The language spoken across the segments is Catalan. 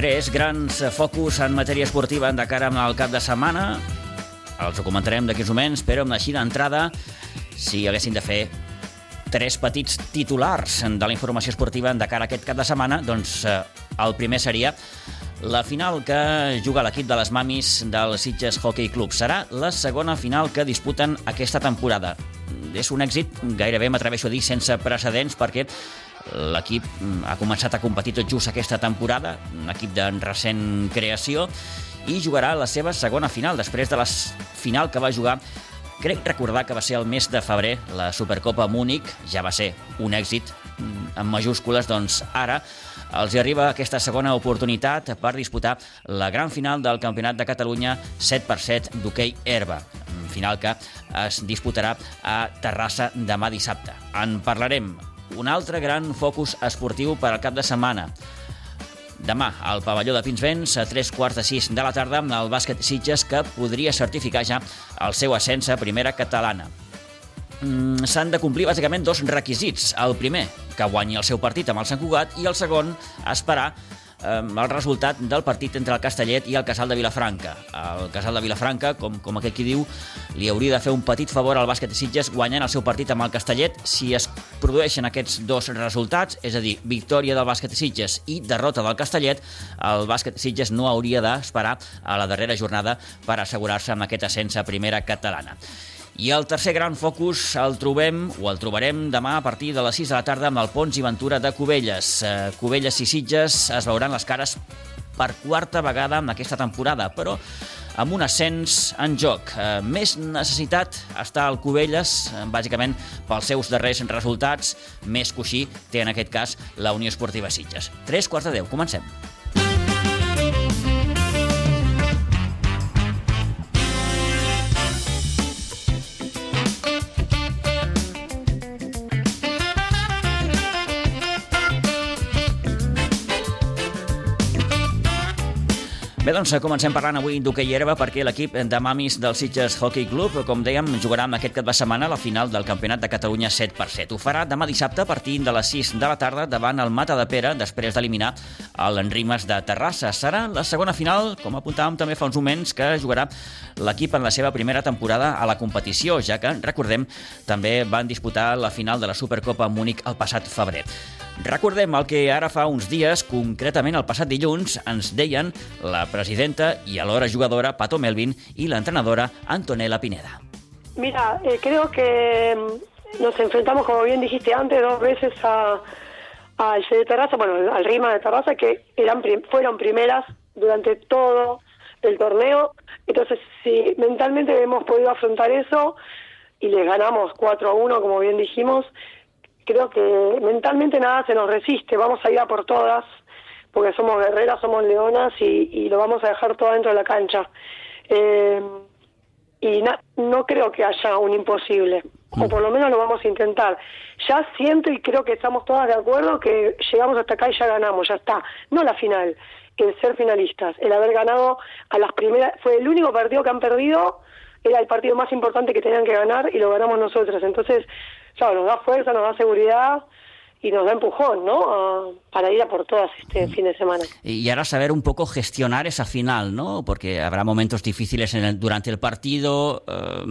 Tres grans focus en matèria esportiva de cara al cap de setmana. Els ho comentarem d'aquí uns moments, però així d'entrada, si haguessin de fer tres petits titulars de la informació esportiva de cara a aquest cap de setmana, doncs eh, el primer seria la final que juga l'equip de les mamis del Sitges Hockey Club. Serà la segona final que disputen aquesta temporada. És un èxit, gairebé m'atreveixo a dir, sense precedents, perquè l'equip ha començat a competir tot just aquesta temporada, un equip de recent creació, i jugarà la seva segona final, després de la final que va jugar Crec recordar que va ser el mes de febrer la Supercopa Múnich, ja va ser un èxit mm, en majúscules, doncs ara els arriba aquesta segona oportunitat per disputar la gran final del Campionat de Catalunya 7 per 7 d'hoquei herba, final que es disputarà a Terrassa demà dissabte. En parlarem. Un altre gran focus esportiu per al cap de setmana. Demà, al pavelló de Pinsbens, a tres quarts de sis de la tarda, el bàsquet Sitges, que podria certificar ja el seu ascens a primera catalana. Mm, S'han de complir bàsicament dos requisits. El primer, que guanyi el seu partit amb el Sant Cugat, i el segon, esperar el resultat del partit entre el Castellet i el Casal de Vilafranca. El Casal de Vilafranca, com, com aquell qui diu, li hauria de fer un petit favor al bàsquet de Sitges guanyant el seu partit amb el Castellet si es produeixen aquests dos resultats, és a dir, victòria del bàsquet de Sitges i derrota del Castellet, el bàsquet de Sitges no hauria d'esperar a la darrera jornada per assegurar-se amb aquest ascens a primera catalana. I el tercer gran focus el trobem, o el trobarem demà a partir de les 6 de la tarda amb el Pons i Ventura de Cubelles. Eh, Cubelles i Sitges es veuran les cares per quarta vegada en aquesta temporada, però amb un ascens en joc. Eh, més necessitat està al Cubelles, eh, bàsicament pels seus darrers resultats. Més coixí té en aquest cas la Unió Esportiva Sitges. 3 quarts de 10, comencem. Doncs comencem parlant avui d'hoquei herba perquè l'equip de mamis del Sitges Hockey Club, com dèiem, jugarà amb aquest cap de setmana la final del Campionat de Catalunya 7 per 7. Ho farà demà dissabte a partir de les 6 de la tarda davant el Mata de Pere després d'eliminar l'Enrimes de Terrassa. Serà la segona final, com apuntàvem també fa uns moments, que jugarà l'equip en la seva primera temporada a la competició, ja que, recordem, també van disputar la final de la Supercopa Múnich el passat febrer. Recordem el que ara fa uns dies, concretament el passat dilluns, ens deien la presidenta y alhora jugadora Pato Melvin y la entrenadora Antonella Pineda. Mira, eh, creo que mm, nos enfrentamos, como bien dijiste antes, dos veces a al de Terraza, bueno, al Rima de Terraza, que eran fueron primeras durante todo el torneo. Entonces, si mentalmente hemos podido afrontar eso y les ganamos 4 a 1, como bien dijimos, creo que mentalmente nada se nos resiste. Vamos a ir a por todas porque somos guerreras, somos leonas y, lo vamos a dejar todo dentro de la cancha. Eh, y no creo que haya un imposible, o por lo menos lo vamos a intentar. Ya siento y creo que estamos todas de acuerdo que llegamos hasta acá y ya ganamos, ya está. No la final, el ser finalistas, el haber ganado a las primeras, fue el único partido que han perdido, era el partido más importante que tenían que ganar y lo ganamos nosotros. Entonces, ya nos da fuerza, nos da seguridad y nos da empujón, ¿no? para ir a por todas este fin de semana. Y ahora saber un poco gestionar esa final, ¿no? Porque habrá momentos difíciles en el, durante el partido. Eh,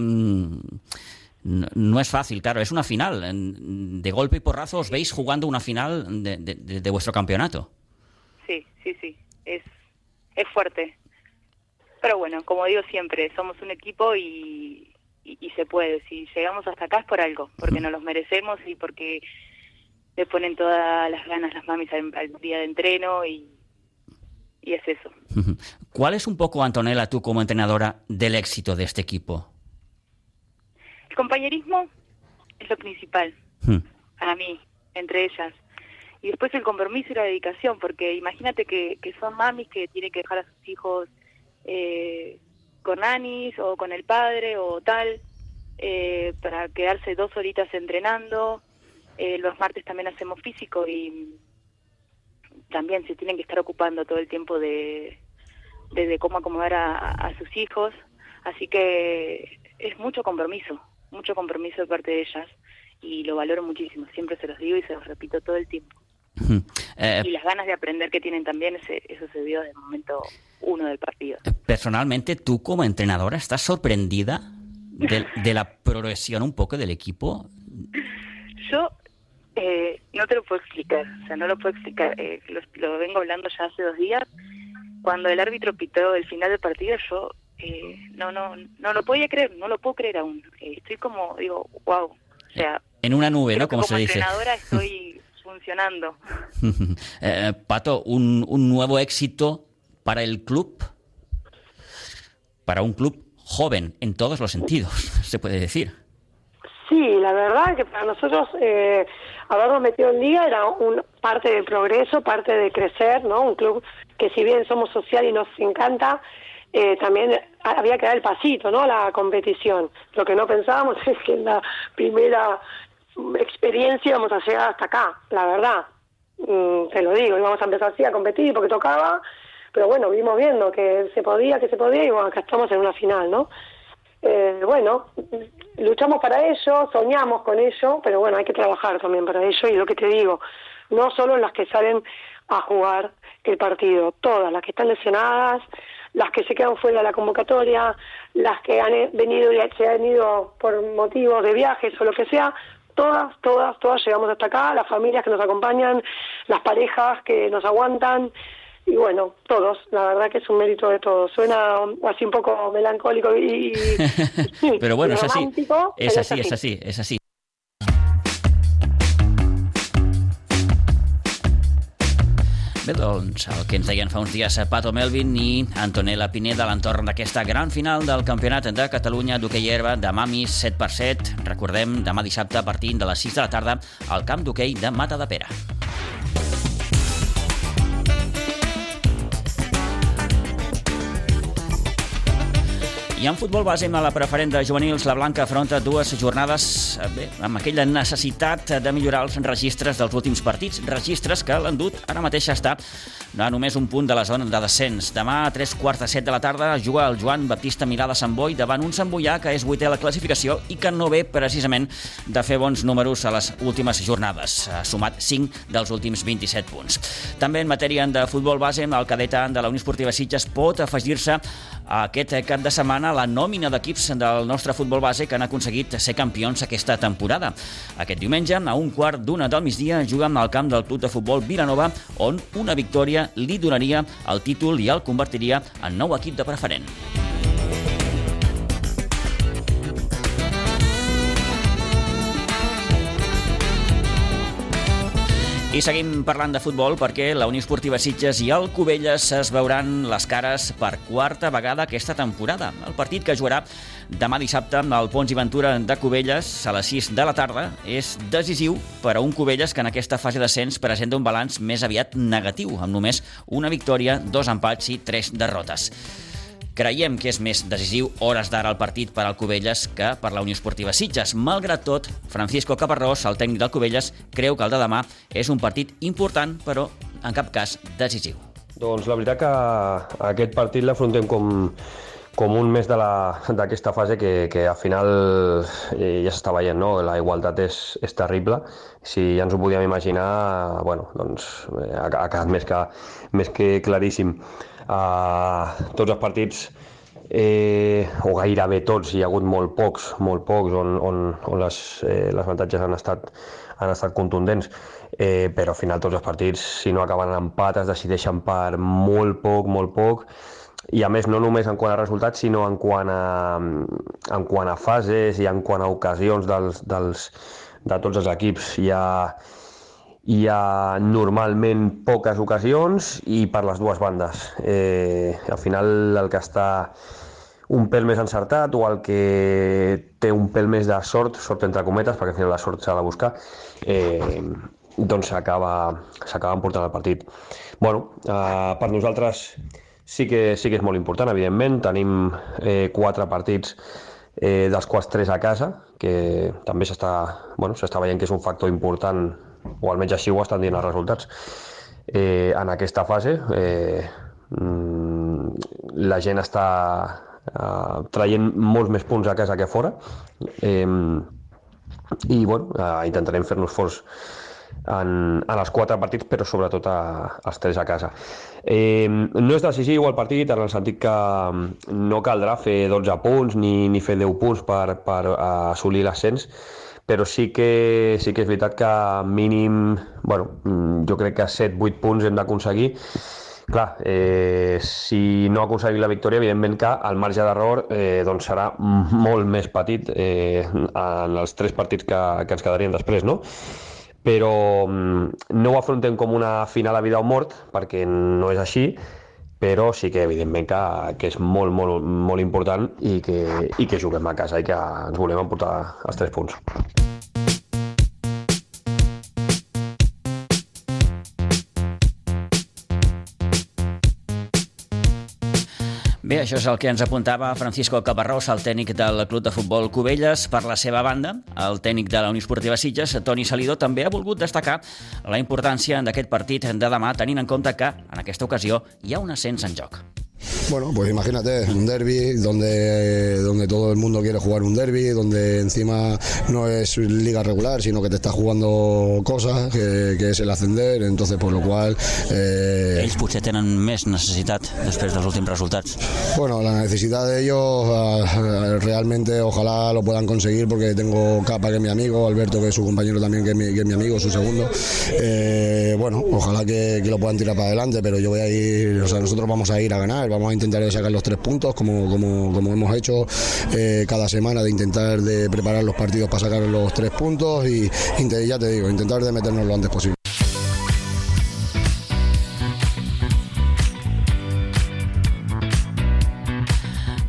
no, es fácil, claro, es una final. De golpe y porrazo os veis jugando una final de, de, vuestro campeonato. Sí, sí, sí. Es, es fuerte. Pero bueno, como digo siempre, somos un equipo y, y, se puede. Si llegamos hasta acá es por algo, porque nos los merecemos y porque le ponen todas las ganas las mamis al, día de entreno y, y es eso. ¿Cuál es un poco, Antonella, tú como entrenadora del éxito de este equipo? El compañerismo es lo principal hmm. para mí, entre ellas. Y después el compromiso y la dedicación, porque imagínate que, que son mamis que tienen que dejar a sus hijos eh, con Anis o con el padre o tal, eh, para quedarse dos horitas entrenando eh, los martes también hacemos físico y también se tienen que estar ocupando todo el tiempo de, de, cómo acomodar a, sus hijos. Así que es mucho compromiso, mucho compromiso de parte de ellas y lo valoro muchísimo. Siempre se los digo y se los repito todo el tiempo. Eh, y las ganas de aprender que tienen también, ese, eso se vio desde el momento uno del partido. Personalmente, tú como entrenadora, ¿estás sorprendida de, de la progresión un poco del equipo? Yo eh, no te lo puedo explicar, o sea, no lo puedo explicar. Eh, lo, vengo hablando ya hace dos días. Cuando el árbitro pitó el final del partido, yo eh, no, no, no lo podía creer, no lo puedo creer aún. estoy como, digo, wow. O sea, en una nube, ¿no? Como, se dice. entrenadora estoy funcionando. Pato, un, un nuevo éxito para el club, para un club joven en todos los sentidos, se puede decir. Sí, la verdad que para nosotros eh, habernos metido en liga era un, parte del progreso, parte de crecer, ¿no? Un club que si bien somos social y nos encanta, eh, también había que dar el pasito, ¿no? La competición. Lo que no pensábamos es que en la primera experiencia íbamos a llegar hasta acá, la verdad. Mm, te lo digo, íbamos a empezar así a competir porque tocaba, pero bueno, vimos viendo que se podía, que se podía y bueno, acá estamos en una final, ¿no? Eh, bueno, luchamos para ello, soñamos con ello, pero bueno, hay que trabajar también para ello y lo que te digo, no solo las que salen a jugar el partido, todas, las que están lesionadas, las que se quedan fuera de la convocatoria, las que han venido y se han ido por motivos de viajes o lo que sea, todas, todas, todas llegamos hasta acá, las familias que nos acompañan, las parejas que nos aguantan, y bueno, todos, la verdad que es un mérito de todos. Suena así un poco melancólico y... Pero bueno, es así. Es así, es así, es así. Bé, doncs el que ens deien fa uns dies Pato Melvin i Antonella Pineda a l'entorn d'aquesta gran final del Campionat de Catalunya d'hoquei herba de Mamis 7 x 7. Recordem, demà dissabte a partir de les 6 de la tarda al camp d'hoquei de Mata de Pera. I en futbol base amb la preferent de juvenils, la Blanca afronta dues jornades eh, bé, amb aquella necessitat de millorar els registres dels últims partits, registres que l'han dut ara mateix està a només un punt de la zona de descens. Demà a tres quarts de set de la tarda juga el Joan Baptista Milà de Sant Boi davant un Sant Boià que és vuitè a la classificació i que no ve precisament de fer bons números a les últimes jornades. Ha sumat 5 dels últims 27 punts. També en matèria de futbol base, el cadeta de la Unió Esportiva Sitges pot afegir-se aquest cap de setmana la nòmina d'equips del nostre futbol base que han aconseguit ser campions aquesta temporada. Aquest diumenge, a un quart d'una del migdia, juguen al camp del Club de Futbol Vilanova, on una victòria li donaria el títol i el convertiria en nou equip de preferent. I seguim parlant de futbol perquè la Unió Esportiva Sitges i el Cubelles es veuran les cares per quarta vegada aquesta temporada. El partit que jugarà demà dissabte al Pons i Ventura de Cubelles a les 6 de la tarda és decisiu per a un Cubelles que en aquesta fase d'ascens presenta un balanç més aviat negatiu, amb només una victòria, dos empats i tres derrotes. Creiem que és més decisiu hores d'ara el partit per al Cubelles que per la Unió Esportiva Sitges. Malgrat tot, Francisco Caparrós, el tècnic del Cubelles, creu que el de demà és un partit important, però en cap cas decisiu. Doncs la veritat que aquest partit l'afrontem com, com un mes d'aquesta fase que, que al final eh, ja s'està veient, no? la igualtat és, és terrible. Si ja ens ho podíem imaginar, bueno, doncs eh, ha quedat més que, més que claríssim. Uh, tots els partits eh, o gairebé tots, hi ha hagut molt pocs, molt pocs on, on, on les, eh, les avantatges han estat, han estat contundents, eh, però al final tots els partits, si no acaben en empat, es decideixen per molt poc, molt poc, i a més no només en quant a resultats, sinó en quant a, en quant a fases i en quant a ocasions dels, dels, de tots els equips. Hi ha, hi ha normalment poques ocasions i per les dues bandes. Eh, al final el que està un pèl més encertat o el que té un pèl més de sort, sort entre cometes, perquè al final la sort s'ha de buscar, eh, doncs s'acaba emportant el partit. bueno, eh, per nosaltres sí que, sí que és molt important, evidentment. Tenim eh, quatre partits eh, dels quals tres a casa, que també s'està bueno, veient que és un factor important o almenys així ho estan dient els resultats. Eh, en aquesta fase eh, mm, la gent està eh, traient molts més punts a casa que a fora eh, i bueno, eh, intentarem fer-nos forts en, en els quatre partits, però sobretot a, als tres a casa. Eh, no és decisiu el partit en el sentit que mm, no caldrà fer 12 punts ni, ni fer 10 punts per, per assolir l'ascens, però sí que, sí que és veritat que mínim, bueno, mm, jo crec que 7-8 punts hem d'aconseguir clar, eh, si no aconseguim la victòria, evidentment que el marge d'error eh, doncs serà molt més petit eh, en els tres partits que, que ens quedarien després, no? però mm, no ho afrontem com una final a vida o mort, perquè no és així, però sí que evidentment que, que és molt, molt, molt important i que, i que juguem a casa i que ens volem emportar els tres punts. Bé, això és el que ens apuntava Francisco Caparrós, el tècnic del Club de Futbol Cubelles. Per la seva banda, el tècnic de la Unió Esportiva Sitges, Toni Salido, també ha volgut destacar la importància d'aquest partit de demà, tenint en compte que, en aquesta ocasió, hi ha un ascens en joc. Bueno, pues imagínate, un derby donde, donde todo el mundo quiere jugar un derby, donde encima no es liga regular, sino que te está jugando cosas, que, que es el ascender, entonces por lo cual... Eh... Ells potser tenen més necessitat després dels últims resultats. Bueno, la necesidad de ellos uh, realmente ojalá lo puedan conseguir porque tengo Capa que es mi amigo, Alberto que es su compañero también que es mi, que es mi amigo, su segundo. Eh, bueno, ojalá que, que lo puedan tirar para adelante, pero yo voy a ir, o sea, nosotros vamos a ir a ganar, vamos a intentar sacar los tres puntos como, como, como hemos hecho eh, cada semana de intentar de preparar los partidos para sacar los tres puntos y ya te digo, intentar de meternos lo antes posible.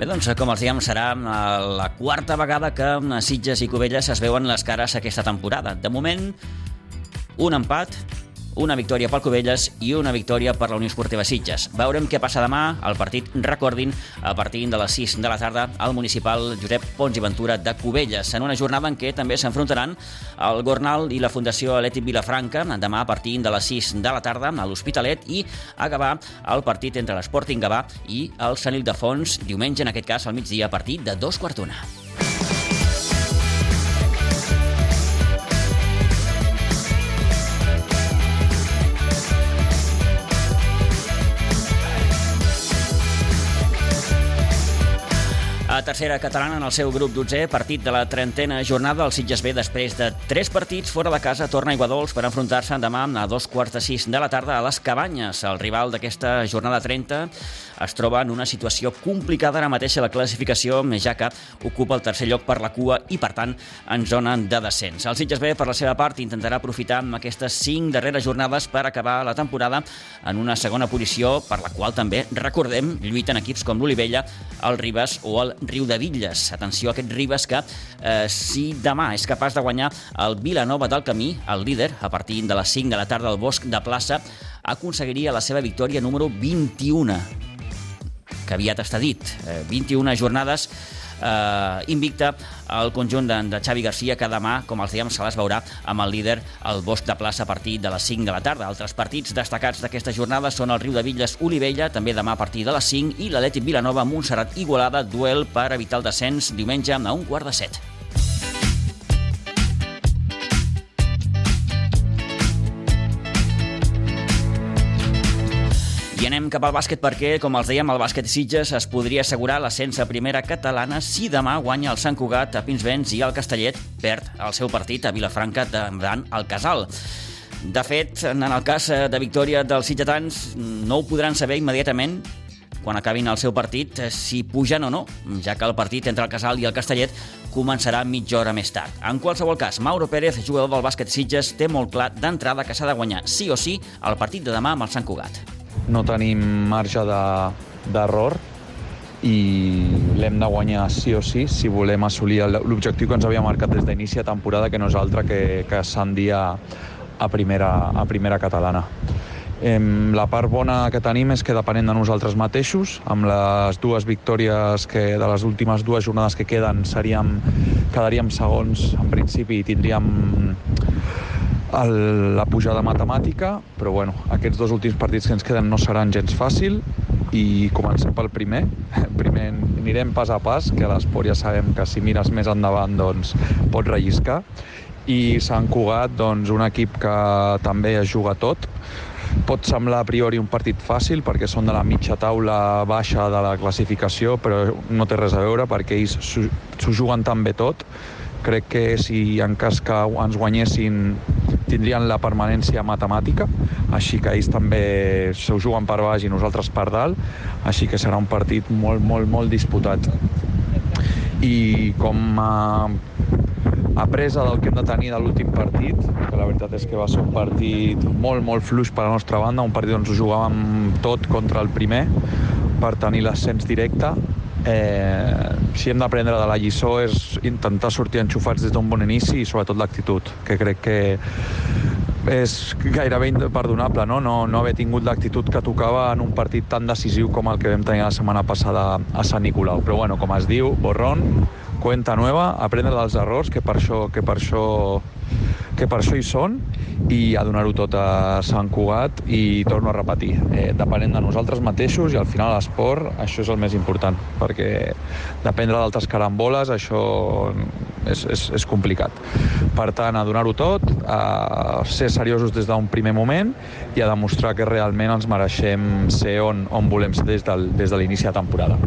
Bé, doncs, com els diem, serà la quarta vegada que Sitges i Cubelles es veuen les cares aquesta temporada. De moment, un empat, una victòria pel Covelles i una victòria per la Unió Esportiva Sitges. Veurem què passa demà al partit, recordin, a partir de les 6 de la tarda al municipal Josep Pons i Ventura de Cubelles, en una jornada en què també s'enfrontaran el Gornal i la Fundació Atlètic Vilafranca, demà a partir de les 6 de la tarda a l'Hospitalet i acabar el partit entre l'Sporting Gavà i el Sant Ildefons, diumenge, en aquest cas, al migdia, a partir de dos quarts d'una. A tercera catalana en el seu grup 12, partit de la trentena jornada, el Sitges B, després de tres partits fora de casa, torna a Iguadols per enfrontar-se demà a dos quarts de sis de la tarda a les Cabanyes. El rival d'aquesta jornada 30 es troba en una situació complicada ara mateix a la classificació, ja que ocupa el tercer lloc per la cua i, per tant, en zona de descens. El Sitges B, per la seva part, intentarà aprofitar amb aquestes cinc darreres jornades per acabar la temporada en una segona posició, per la qual també, recordem, lluiten equips com l'Olivella, el Ribes o el Riu de Villes. Atenció a aquest Ribes que, eh, si demà és capaç de guanyar el Vilanova del Camí, el líder, a partir de les 5 de la tarda al Bosc de Plaça, aconseguiria la seva victòria número 21, que aviat està dit. Eh, 21 jornades eh, invicta el conjunt de, de Xavi Garcia que demà, com els dèiem, se les veurà amb el líder al Bosc de Plaça a partir de les 5 de la tarda. Altres partits destacats d'aquesta jornada són el Riu de Villes Olivella, també demà a partir de les 5, i l'Atlètic Vilanova Montserrat Igualada, duel per evitar el descens diumenge a un quart de set. Cap al bàsquet perquè, com els dèiem, el bàsquet Sitges es podria assegurar l'ascens a primera catalana si demà guanya el Sant Cugat a Pinsbens i el Castellet perd el seu partit a Vilafranca davant el Casal. De fet, en el cas de victòria dels sitgetans, no ho podran saber immediatament quan acabin el seu partit si pugen o no, ja que el partit entre el Casal i el Castellet començarà mitja hora més tard. En qualsevol cas, Mauro Pérez, jugador del bàsquet Sitges, té molt clar d'entrada que s'ha de guanyar sí o sí el partit de demà amb el Sant Cugat no tenim marge d'error de, i l'hem de guanyar sí o sí si volem assolir l'objectiu que ens havia marcat des d'inici de temporada, que no és altre que, que ascendir a, a, primera, a primera catalana. Em, la part bona que tenim és que depenent de nosaltres mateixos, amb les dues victòries que de les últimes dues jornades que queden seríem, quedaríem segons en principi i tindríem el, la pujada matemàtica, però bueno, aquests dos últims partits que ens queden no seran gens fàcil i comencem pel primer. Primer anirem pas a pas, que a l'esport ja sabem que si mires més endavant doncs pots relliscar i Sant Cugat, doncs, un equip que també es juga tot. Pot semblar a priori un partit fàcil perquè són de la mitja taula baixa de la classificació, però no té res a veure perquè ells s'ho juguen tan bé tot. Crec que si en cas que ens guanyessin tindrien la permanència matemàtica, així que ells també s'ho juguen per baix i nosaltres per dalt, així que serà un partit molt, molt, molt disputat. I com a a presa del que hem de tenir de l'últim partit, que la veritat és que va ser un partit molt, molt fluix per la nostra banda, un partit on ho jugàvem tot contra el primer per tenir l'ascens directe. Eh, si hem d'aprendre de la lliçó és intentar sortir enxufats des d'un bon inici i sobretot l'actitud, que crec que és gairebé imperdonable no? No, no haver tingut l'actitud que tocava en un partit tan decisiu com el que vam tenir la setmana passada a Sant Nicolau. Però bueno, com es diu, borrón, cuenta nueva, aprendre dels errors, que per això, que per això, que per això hi són, i a donar-ho tot a Sant Cugat i torno a repetir, eh, depenent de nosaltres mateixos i al final l'esport això és el més important, perquè dependre d'altres caramboles això és, és, és complicat. Per tant, a donar-ho tot, a ser seriosos des d'un primer moment i a demostrar que realment ens mereixem ser on, on volem ser des, del, des de l'inici de temporada.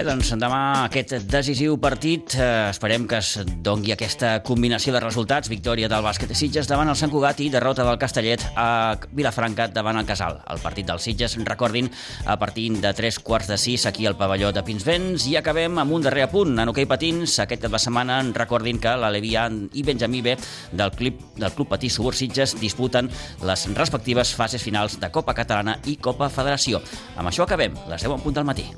Bé, doncs demà aquest decisiu partit eh, esperem que es dongui aquesta combinació de resultats, victòria del bàsquet de Sitges davant el Sant Cugat i derrota del Castellet a Vilafranca davant el Casal. El partit dels Sitges, recordin, a partir de tres quarts de sis aquí al pavelló de Pinsbens i acabem amb un darrer apunt. En hoquei patins, aquest cap de setmana, recordin que la Levian i Benjamí B del Club, del Club Patí Subur Sitges disputen les respectives fases finals de Copa Catalana i Copa Federació. Amb això acabem, les 10 en punt del matí.